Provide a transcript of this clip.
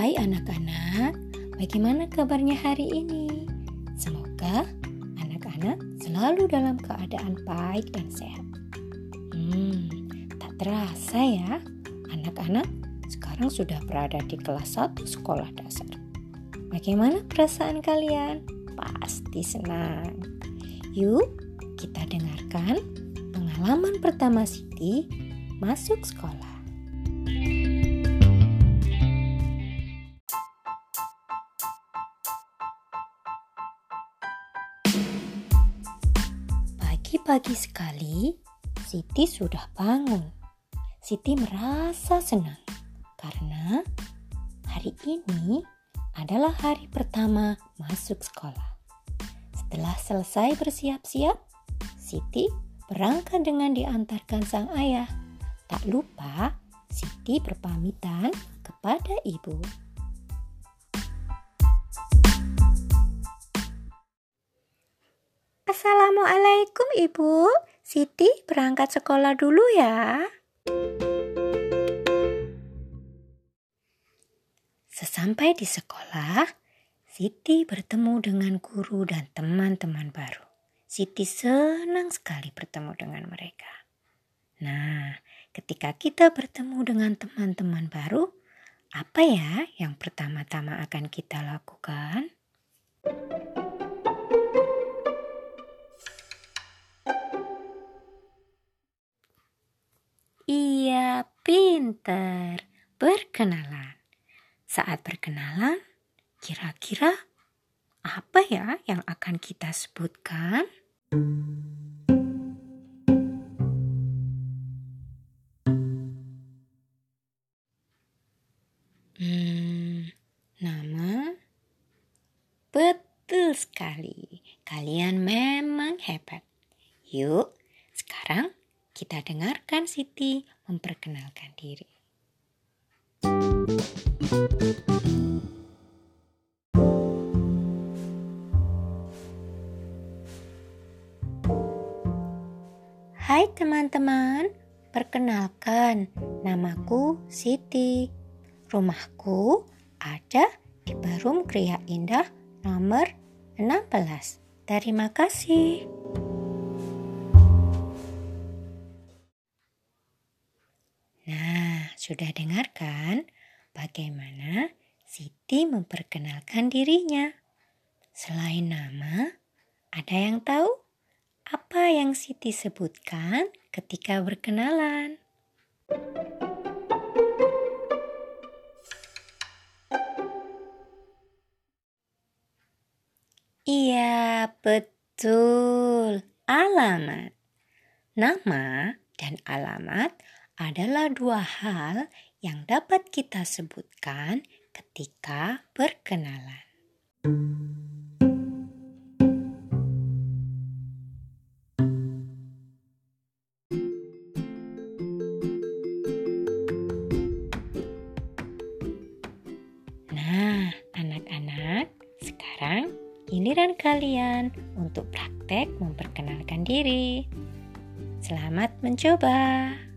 Hai anak-anak, bagaimana kabarnya hari ini? Semoga anak-anak selalu dalam keadaan baik dan sehat. Hmm, tak terasa ya, anak-anak sekarang sudah berada di kelas 1 sekolah dasar. Bagaimana perasaan kalian? Pasti senang. Yuk, kita dengarkan pengalaman pertama Siti masuk sekolah. Pagi-pagi sekali, Siti sudah bangun. Siti merasa senang karena hari ini adalah hari pertama masuk sekolah. Setelah selesai bersiap-siap, Siti berangkat dengan diantarkan sang ayah. Tak lupa, Siti berpamitan kepada ibu. Assalamualaikum Ibu. Siti berangkat sekolah dulu ya. Sesampai di sekolah, Siti bertemu dengan guru dan teman-teman baru. Siti senang sekali bertemu dengan mereka. Nah, ketika kita bertemu dengan teman-teman baru, apa ya yang pertama-tama akan kita lakukan? Iya, pinter. Berkenalan. Saat berkenalan, kira-kira apa ya yang akan kita sebutkan? Hmm, nama? Betul sekali. Kalian memang hebat. Yuk, sekarang kita dengarkan Siti memperkenalkan diri. Hai teman-teman, perkenalkan namaku Siti. Rumahku ada di Barum Kriya Indah nomor 16. Terima kasih. Sudah dengarkan bagaimana Siti memperkenalkan dirinya? Selain nama, ada yang tahu apa yang Siti sebutkan ketika berkenalan? Iya, betul. Alamat. Nama dan alamat adalah dua hal yang dapat kita sebutkan ketika berkenalan. Nah, anak-anak, sekarang giliran kalian untuk praktek memperkenalkan diri. Selamat mencoba.